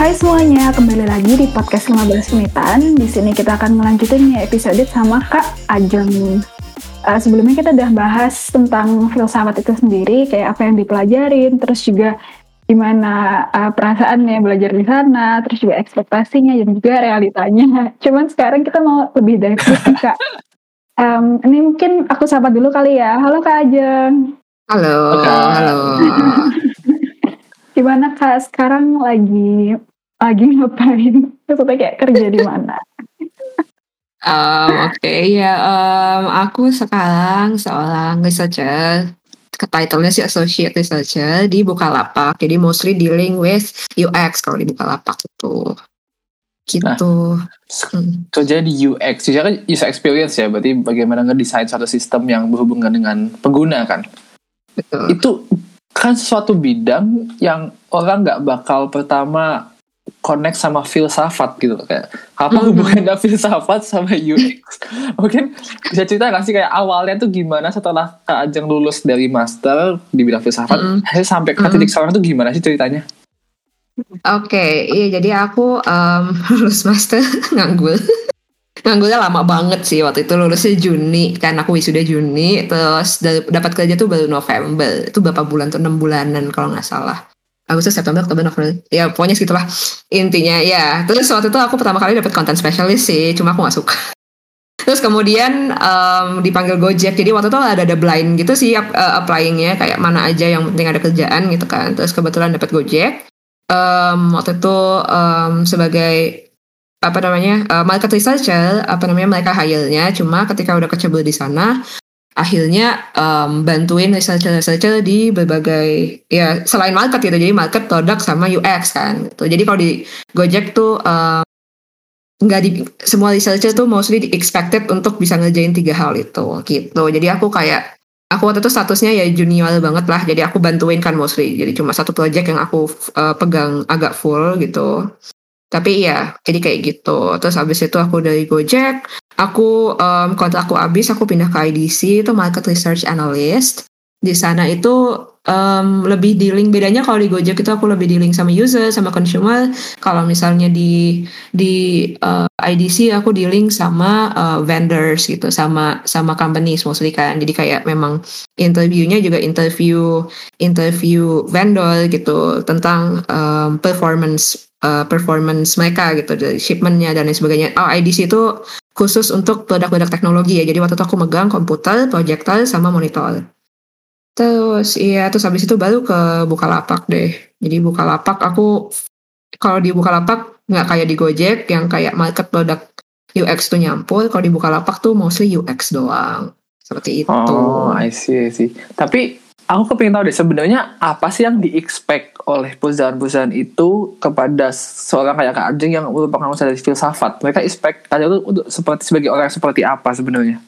Hai semuanya, kembali lagi di podcast 15 menitan. Di sini kita akan melanjutin ya episode sama Kak Ajeng. Uh, sebelumnya kita udah bahas tentang filsafat itu sendiri, kayak apa yang dipelajarin, terus juga gimana uh, perasaannya belajar di sana, terus juga ekspektasinya dan juga realitanya. Cuman sekarang kita mau lebih dari itu Kak. Um, ini mungkin aku sapa dulu kali ya. Halo Kak Ajeng. Halo, halo. Gimana Kak sekarang lagi lagi ngapain? Maksudnya kayak kerja di mana? um, Oke okay, ya, um, aku sekarang seorang researcher. Title-nya sih associate researcher di Bukalapak. Jadi mostly dealing with UX kalau di Bukalapak itu. Gitu. Nah, hmm. kerja di UX, kan user experience ya. Berarti bagaimana ngedesain satu sistem yang berhubungan dengan pengguna kan. Betul. Itu kan sesuatu bidang yang orang nggak bakal pertama connect sama filsafat gitu kayak apa mm-hmm. hubungannya filsafat sama UX mungkin bisa cerita nggak sih kayak awalnya tuh gimana setelah Kak Ajeng lulus dari master di bidang filsafat? Mm-hmm. sampai ke titik mm-hmm. sekarang tuh gimana sih ceritanya? Oke, okay, iya jadi aku um, lulus master nganggur Nganggurnya lama banget sih waktu itu lulusnya Juni kan aku wisuda Juni terus dapat kerja tuh baru November. Itu berapa bulan tuh? Enam bulanan kalau nggak salah Agustus September Oktober November. Ya pokoknya segitulah intinya ya. Terus waktu itu aku pertama kali dapat konten spesialis sih cuma aku nggak suka. Terus kemudian um, dipanggil Gojek. Jadi waktu itu ada ada blind gitu sih uh, applyingnya. Kayak mana aja yang penting ada kerjaan gitu kan. Terus kebetulan dapat Gojek. Um, waktu itu um, sebagai apa namanya uh, market researcher apa namanya mereka hire-nya. Cuma ketika udah kecebur di sana akhirnya um, bantuin researcher-researcher di berbagai ya selain market gitu. Jadi market produk sama UX kan gitu. jadi kalau di Gojek tuh um, nggak di semua researcher tuh mostly expected untuk bisa ngerjain tiga hal itu gitu. Jadi aku kayak aku waktu itu statusnya ya junior banget lah. Jadi aku bantuin kan mostly. Jadi cuma satu project yang aku uh, pegang agak full gitu tapi ya jadi kayak gitu. Terus habis itu aku dari Gojek aku um, kontrak aku habis aku pindah ke IDC itu market research analyst. Di sana itu um, lebih dealing. Bedanya kalau di Gojek itu aku lebih dealing sama user sama consumer. Kalau misalnya di di uh, IDC aku dealing sama uh, vendors gitu sama sama companies mostly kan. Jadi kayak memang interviewnya juga interview interview vendor gitu tentang um, performance uh, performance mereka gitu dari shipmentnya dan lain sebagainya. Oh IDC itu khusus untuk produk-produk teknologi ya. Jadi waktu itu aku megang komputer, proyektor, sama monitor. Terus iya terus habis itu baru ke Bukalapak deh. Jadi Bukalapak aku kalau di Bukalapak nggak kayak di Gojek yang kayak market produk UX tuh nyampur. Kalau di Bukalapak tuh mostly UX doang. Seperti itu. Oh, I see, I see. Tapi aku kepingin tahu deh sebenarnya apa sih yang di-expect oleh perusahaan-perusahaan itu kepada seorang kayak Kak Ajeng yang merupakan usaha dari filsafat. Mereka expect tadi itu untuk seperti sebagai orang seperti apa sebenarnya?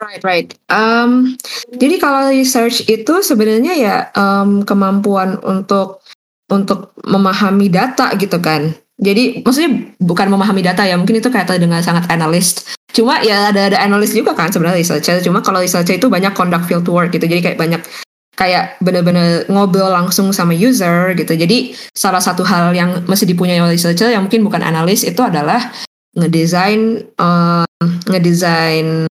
Right, right. Um, jadi kalau research itu sebenarnya ya um, kemampuan untuk untuk memahami data gitu kan. Jadi maksudnya bukan memahami data ya, mungkin itu kayak dengan sangat analis. Cuma ya ada ada analis juga kan sebenarnya researcher. Cuma kalau researcher itu banyak conduct field work gitu. Jadi kayak banyak kayak bener-bener ngobrol langsung sama user gitu. Jadi salah satu hal yang mesti dipunyai oleh researcher yang mungkin bukan analis itu adalah ngedesain uh, ngedesain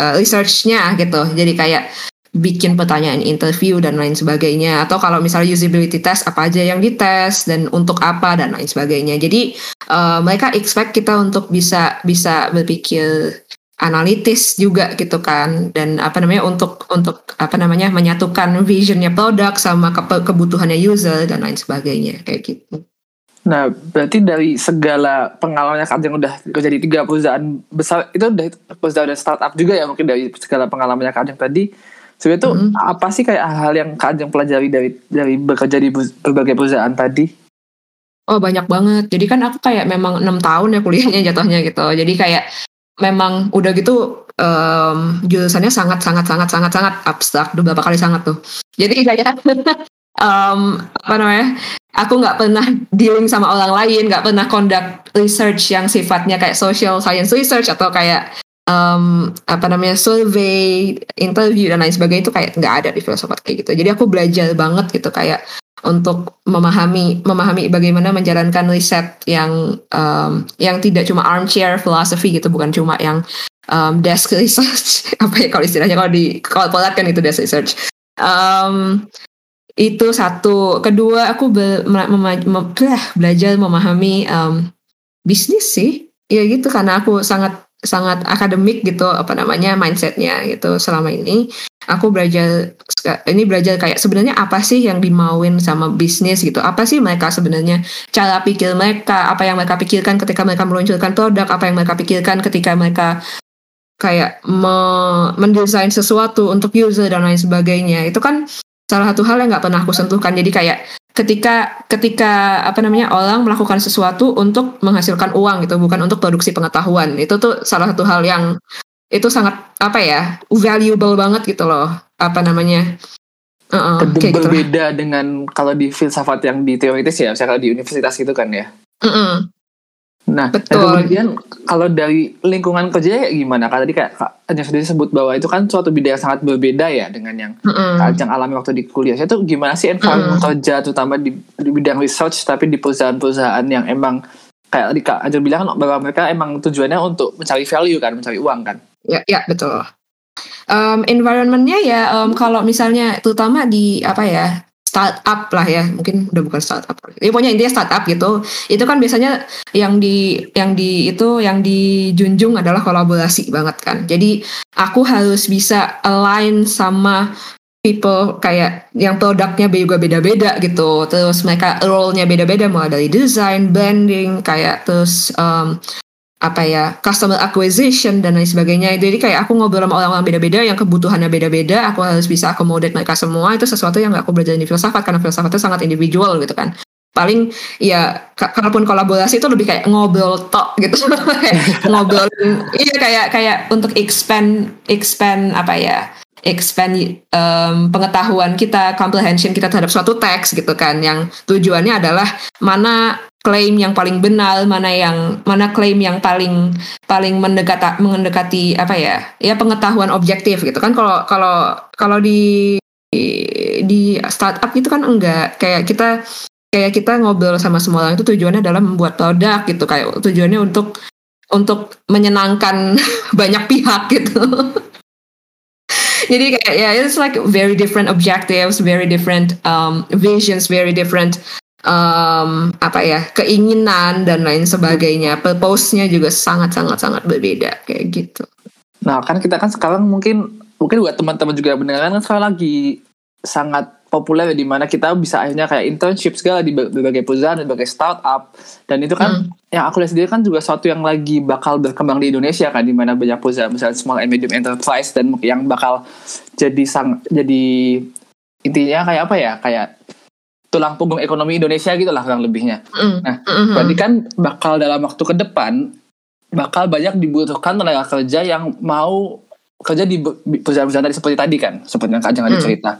uh, researchnya gitu. Jadi kayak bikin pertanyaan interview dan lain sebagainya atau kalau misalnya usability test apa aja yang dites dan untuk apa dan lain sebagainya jadi uh, mereka expect kita untuk bisa bisa berpikir analitis juga gitu kan dan apa namanya untuk untuk apa namanya menyatukan visionnya produk sama ke, kebutuhannya user dan lain sebagainya kayak gitu. Nah berarti dari segala pengalamannya kan yang udah kerja di tiga perusahaan besar itu udah perusahaan dan startup juga ya mungkin dari segala pengalamannya Kak tadi sebenarnya tuh mm -hmm. apa sih kayak hal-hal yang Kak pelajari dari dari bekerja di berbagai perusahaan tadi? Oh banyak banget. Jadi kan aku kayak memang enam tahun ya kuliahnya jatuhnya gitu. Jadi kayak memang udah gitu um, jurusannya sangat sangat sangat sangat sangat abstrak. Udah berapa kali sangat tuh. Jadi kayak um, apa namanya aku nggak pernah dealing sama orang lain nggak pernah conduct research yang sifatnya kayak social science research atau kayak um, apa namanya survey interview dan lain sebagainya itu kayak nggak ada di filsafat kayak gitu. Jadi aku belajar banget gitu kayak untuk memahami memahami bagaimana menjalankan riset yang um, yang tidak cuma armchair philosophy gitu bukan cuma yang um, desk research. Apa ya kalau istilahnya kalau di kalau kan itu desk research. Um, itu satu. Kedua aku be, mema, mem, belajar memahami um, bisnis sih. Ya gitu karena aku sangat sangat akademik gitu apa namanya mindsetnya gitu selama ini aku belajar ini belajar kayak sebenarnya apa sih yang dimauin sama bisnis gitu? Apa sih mereka sebenarnya? Cara pikir mereka apa yang mereka pikirkan ketika mereka meluncurkan produk apa yang mereka pikirkan ketika mereka kayak me mendesain sesuatu untuk user dan lain sebagainya. Itu kan salah satu hal yang nggak pernah aku sentuhkan. Jadi kayak ketika ketika apa namanya orang melakukan sesuatu untuk menghasilkan uang gitu bukan untuk produksi pengetahuan. Itu tuh salah satu hal yang itu sangat apa ya valuable banget gitu loh apa namanya uh -uh, kayak gitu berbeda dengan kalau di filsafat yang di teoritis ya misalnya kalau di universitas gitu kan ya uh -uh. Nah, Betul. kemudian kalau dari lingkungan kerja ya gimana? Kalau tadi kayak Kak sendiri sebut bahwa itu kan suatu bidang yang sangat berbeda ya dengan yang -hmm. Ajang alami waktu di kuliah. Itu gimana sih environment -hmm. kerja terutama di, di bidang research tapi di perusahaan-perusahaan yang emang kayak tadi Kak Ajeng bilang kan bahwa mereka emang tujuannya untuk mencari value kan, mencari uang kan? Ya, ya betul. Um, environmentnya ya um, kalau misalnya terutama di apa ya startup lah ya mungkin udah bukan startup. Ya pokoknya intinya startup gitu. Itu kan biasanya yang di yang di itu yang dijunjung adalah kolaborasi banget kan. Jadi aku harus bisa align sama people kayak yang produknya juga beda-beda gitu. Terus mereka role-nya beda-beda mulai dari design branding kayak terus um, apa ya customer acquisition dan lain sebagainya. Jadi kayak aku ngobrol sama orang-orang beda-beda yang kebutuhannya beda-beda aku harus bisa accommodate mereka semua itu sesuatu yang gak aku belajar di filsafat karena filsafat itu sangat individual gitu kan. Paling ya kalaupun kolaborasi itu lebih kayak ngobrol tok gitu. Ngobrol iya kayak kayak untuk expand expand apa ya expand um, pengetahuan kita comprehension kita terhadap suatu teks gitu kan yang tujuannya adalah mana klaim yang paling benar, mana yang mana klaim yang paling paling mendekati mendekati apa ya? Ya pengetahuan objektif gitu kan kalau kalau kalau di di startup itu kan enggak kayak kita kayak kita ngobrol sama semua orang itu tujuannya adalah membuat produk gitu kayak tujuannya untuk untuk menyenangkan banyak pihak gitu. Jadi kayak ya yeah, it's like very different objectives, very different um, visions, very different um, apa ya keinginan dan lain sebagainya. Purpose-nya juga sangat sangat sangat berbeda kayak gitu. Nah kan kita kan sekarang mungkin mungkin buat teman-teman juga benar kan sekarang lagi sangat populer ya, di mana kita bisa akhirnya kayak internship segala di berbagai perusahaan di berbagai startup. Dan itu kan hmm. yang aku lihat sendiri kan juga suatu yang lagi bakal berkembang di Indonesia kan di mana banyak perusahaan misalnya small and medium enterprise dan yang bakal jadi sang jadi intinya kayak apa ya kayak tulang punggung ekonomi Indonesia gitu lah kurang lebihnya. Mm. Nah, mm-hmm. berarti kan bakal dalam waktu ke depan bakal banyak dibutuhkan tenaga kerja yang mau kerja di perusahaan-perusahaan tadi seperti tadi kan, seperti yang Kak Ajeng mm. cerita.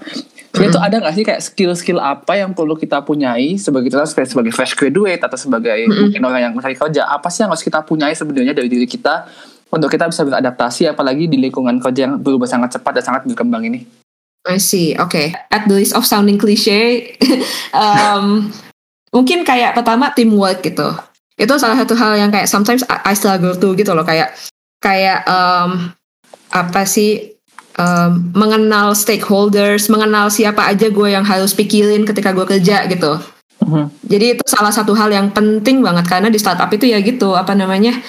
Jadi mm. itu ada nggak sih kayak skill-skill apa yang perlu kita punyai sebagai kita sebagai fresh graduate atau sebagai mm. mungkin orang yang mencari kerja, apa sih yang harus kita punyai sebenarnya dari diri kita untuk kita bisa beradaptasi apalagi di lingkungan kerja yang berubah sangat cepat dan sangat berkembang ini? I see. Oke. Okay. At the least of sounding cliche, um, mungkin kayak pertama teamwork gitu. Itu salah satu hal yang kayak sometimes I struggle to gitu loh kayak kayak um, apa sih um, mengenal stakeholders, mengenal siapa aja gue yang harus pikirin ketika gue kerja gitu. Mm-hmm. Jadi itu salah satu hal yang penting banget karena di startup itu ya gitu apa namanya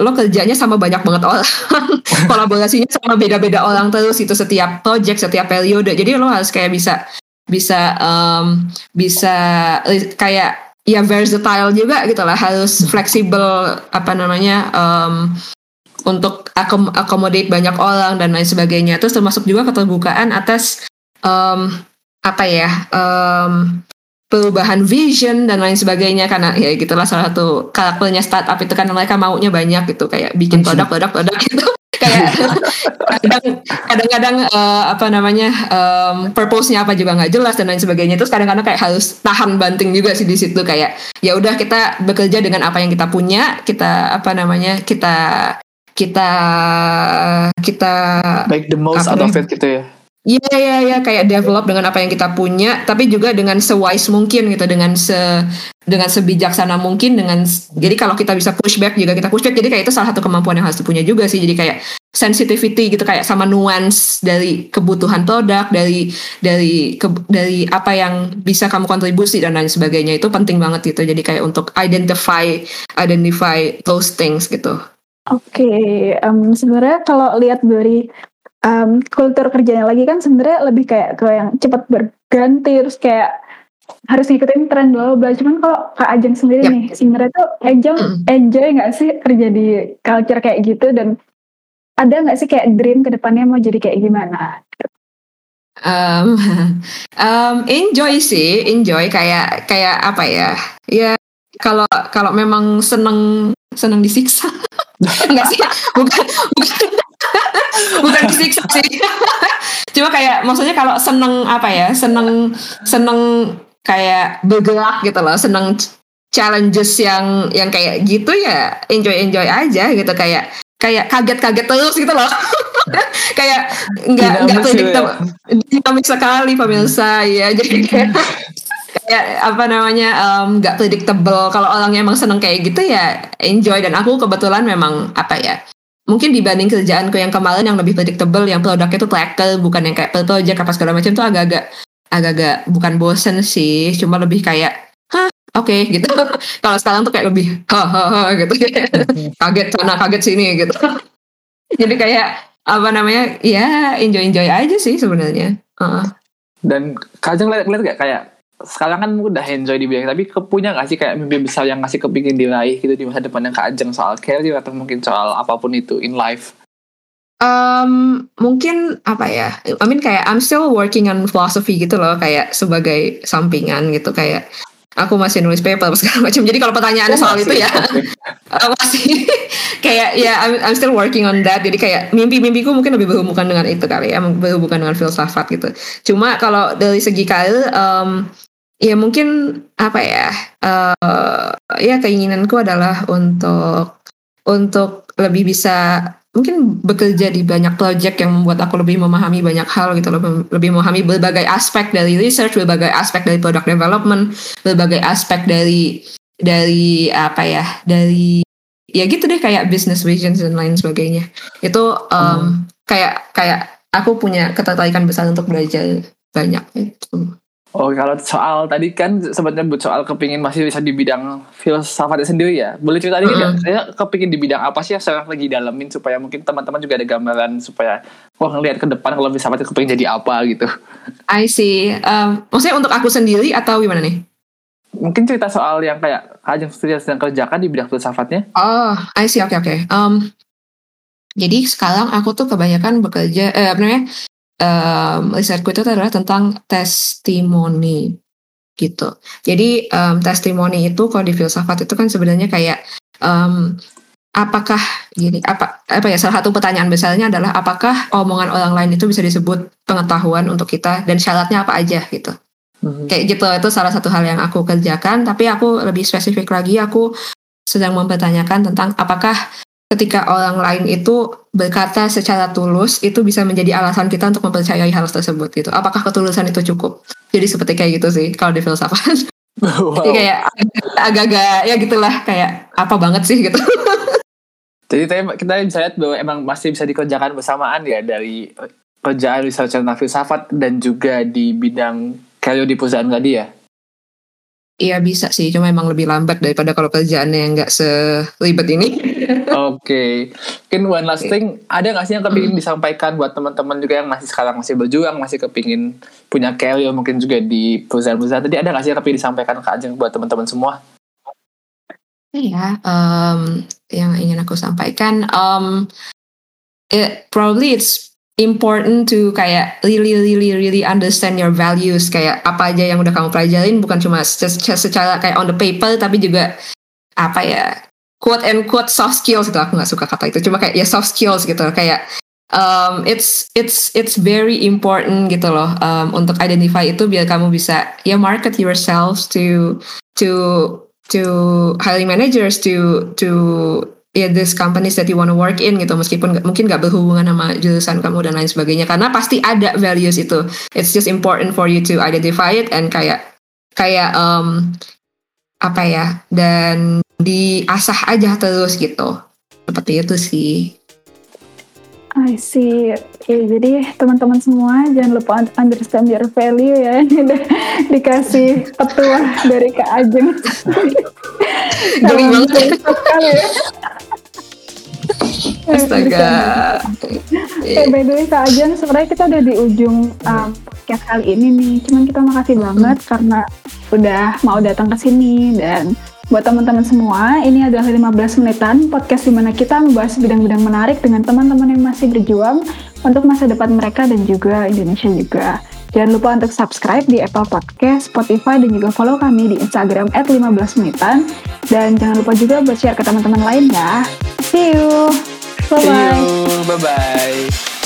lo kerjanya sama banyak banget orang. Kolaborasinya sama beda-beda orang terus itu setiap project setiap periode. Jadi lo harus kayak bisa bisa um, bisa kayak ya versatile juga gitu lah. Harus fleksibel apa namanya um, untuk akom accommodate banyak orang dan lain sebagainya. Terus termasuk juga keterbukaan atas um, apa ya um, perubahan vision dan lain sebagainya karena ya gitulah salah satu karakternya startup itu kan mereka maunya banyak gitu kayak bikin produk-produk produk gitu. Kayak kadang-kadang uh, apa namanya um, purpose-nya apa juga nggak jelas dan lain sebagainya. Terus kadang-kadang kayak harus tahan banting juga sih di situ kayak ya udah kita bekerja dengan apa yang kita punya kita apa namanya kita kita kita make the most out of it gitu ya Iya iya iya kayak develop dengan apa yang kita punya tapi juga dengan sewise mungkin gitu dengan se dengan sebijaksana mungkin dengan jadi kalau kita bisa pushback juga kita pushback jadi kayak itu salah satu kemampuan yang harus dipunya juga sih jadi kayak sensitivity gitu kayak sama nuance dari kebutuhan produk dari dari ke, dari apa yang bisa kamu kontribusi dan lain sebagainya itu penting banget gitu jadi kayak untuk identify identify those things gitu. Oke, okay. um, sebenarnya kalau lihat dari um, kultur kerjanya lagi kan sebenarnya lebih kayak ke yang cepat berganti terus kayak harus ngikutin tren dulu bla cuman kalau Kak Ajeng sendiri yep. nih sebenarnya tuh enjoy mm. enjoy nggak sih kerja di culture kayak gitu dan ada nggak sih kayak dream ke depannya mau jadi kayak gimana? Um, um, enjoy sih, enjoy kayak kayak apa ya? Ya kalau kalau memang seneng seneng disiksa, enggak sih? Bukan bukan bukan disiksa sih cuma kayak maksudnya kalau seneng apa ya seneng seneng kayak bergerak gitu loh seneng challenges yang yang kayak gitu ya enjoy enjoy aja gitu kayak kayak kaget-kaget terus gitu loh kayak nggak nggak predictable ya. dinamis sekali pemirsa ya jadi kayak kayak apa namanya nggak um, predictable. Kalau orangnya emang seneng kayak gitu ya enjoy. Dan aku kebetulan memang apa ya mungkin dibanding kerjaanku yang kemarin yang lebih predictable yang produknya tuh tracker bukan yang kayak per project apa segala macam tuh agak-agak agak-agak bukan bosen sih. Cuma lebih kayak hah oke okay, gitu. Kalau sekarang tuh kayak lebih hahaha gitu. Kaget sana kaget sini gitu. Jadi kayak apa namanya ya enjoy enjoy aja sih sebenarnya. Uh. dan kadang lihat-lihat gak kayak sekarang kan udah enjoy di bidang tapi punya gak sih kayak mimpi besar yang ngasih kepingin diraih gitu di masa depan yang Kak Ajeng soal career atau mungkin soal apa pun itu in life? Um, mungkin apa ya? I mean kayak I'm still working on philosophy gitu loh kayak sebagai sampingan gitu kayak aku masih nulis paper segala macam. Jadi kalau pertanyaannya oh, soal masih, itu ya okay. masih kayak ya yeah, I'm, I'm still working on that. Jadi kayak mimpi-mimpiku mungkin lebih berhubungan dengan itu kali ya, berhubungan dengan filsafat gitu. Cuma kalau dari segi karir um, ya mungkin apa ya uh, ya keinginanku adalah untuk untuk lebih bisa mungkin bekerja di banyak project yang membuat aku lebih memahami banyak hal gitu lebih, lebih memahami berbagai aspek dari research berbagai aspek dari product development berbagai aspek dari dari apa ya dari ya gitu deh kayak business visions dan lain sebagainya. Itu um, hmm. kayak kayak aku punya ketertarikan besar untuk belajar banyak itu Oh kalau soal tadi kan sempat nyebut soal kepingin masih bisa di bidang filsafatnya sendiri ya. Boleh cerita dikit mm-hmm. Saya kepingin di bidang apa sih yang sekarang lagi dalamin supaya mungkin teman-teman juga ada gambaran supaya wah ngelihat ke depan kalau filsafatnya kepingin jadi apa gitu. I see. Um, maksudnya untuk aku sendiri atau gimana nih? Mungkin cerita soal yang kayak aja sedang kerjakan di bidang filsafatnya. Oh, I see. Oke okay, oke. Okay. Um, jadi sekarang aku tuh kebanyakan bekerja, eh, apa namanya, um, risetku itu adalah tentang testimoni gitu. Jadi um, testimoni itu kalau di filsafat itu kan sebenarnya kayak um, apakah gini apa apa ya salah satu pertanyaan besarnya adalah apakah omongan orang lain itu bisa disebut pengetahuan untuk kita dan syaratnya apa aja gitu. hmm Kayak gitu itu salah satu hal yang aku kerjakan tapi aku lebih spesifik lagi aku sedang mempertanyakan tentang apakah ketika orang lain itu berkata secara tulus itu bisa menjadi alasan kita untuk mempercayai hal tersebut gitu. Apakah ketulusan itu cukup? Jadi seperti kayak gitu sih kalau di filsafat. Wow. Jadi kayak agak-agak ya gitulah kayak apa banget sih gitu. Jadi kita bisa lihat bahwa emang masih bisa dikerjakan bersamaan ya dari kerjaan research tentang filsafat dan juga di bidang kayu di perusahaan tadi ya. Iya bisa sih, cuma emang lebih lambat daripada kalau kerjaannya yang nggak seribet ini. Oke, okay. mungkin one last thing, ada nggak sih yang kepingin hmm. disampaikan buat teman-teman juga yang masih sekarang masih berjuang, masih kepingin punya career mungkin juga di perusahaan-perusahaan tadi ada nggak sih yang kepingin disampaikan ke Ajeng buat teman-teman semua? Iya, um, yang ingin aku sampaikan, um, it, probably it's important to kayak really really really understand your values. Kayak apa aja yang udah kamu pelajarin bukan cuma secara kayak on the paper tapi juga apa ya quote and quote soft skills itu aku nggak suka kata itu. Cuma kayak ya soft skills gitu. Kayak um, it's it's it's very important gitu loh um, untuk identify itu biar kamu bisa ya market yourselves to to to hiring managers to to ya this companies that you wanna work in gitu meskipun mungkin gak berhubungan sama jurusan kamu dan lain sebagainya karena pasti ada values itu. It's just important for you to identify it and kayak kayak um, apa ya dan diasah aja terus gitu. Seperti itu sih. I see. Oke, jadi teman-teman semua jangan lupa understand your value ya. Ini udah dikasih petua dari Kak Ajeng. Geli banget. Sekali ya. Astaga. Eh, by the way Kak Ajeng, sebenarnya kita udah di ujung um, podcast kali ini nih. Cuman kita makasih banget karena udah mau datang ke sini dan buat teman-teman semua, ini adalah 15 menitan podcast di mana kita membahas bidang-bidang menarik dengan teman-teman yang masih berjuang untuk masa depan mereka dan juga Indonesia juga. Jangan lupa untuk subscribe di Apple Podcast, Spotify, dan juga follow kami di Instagram at 15 menitan. Dan jangan lupa juga buat share ke teman-teman lain ya. See you! See Bye-bye! you. Bye bye.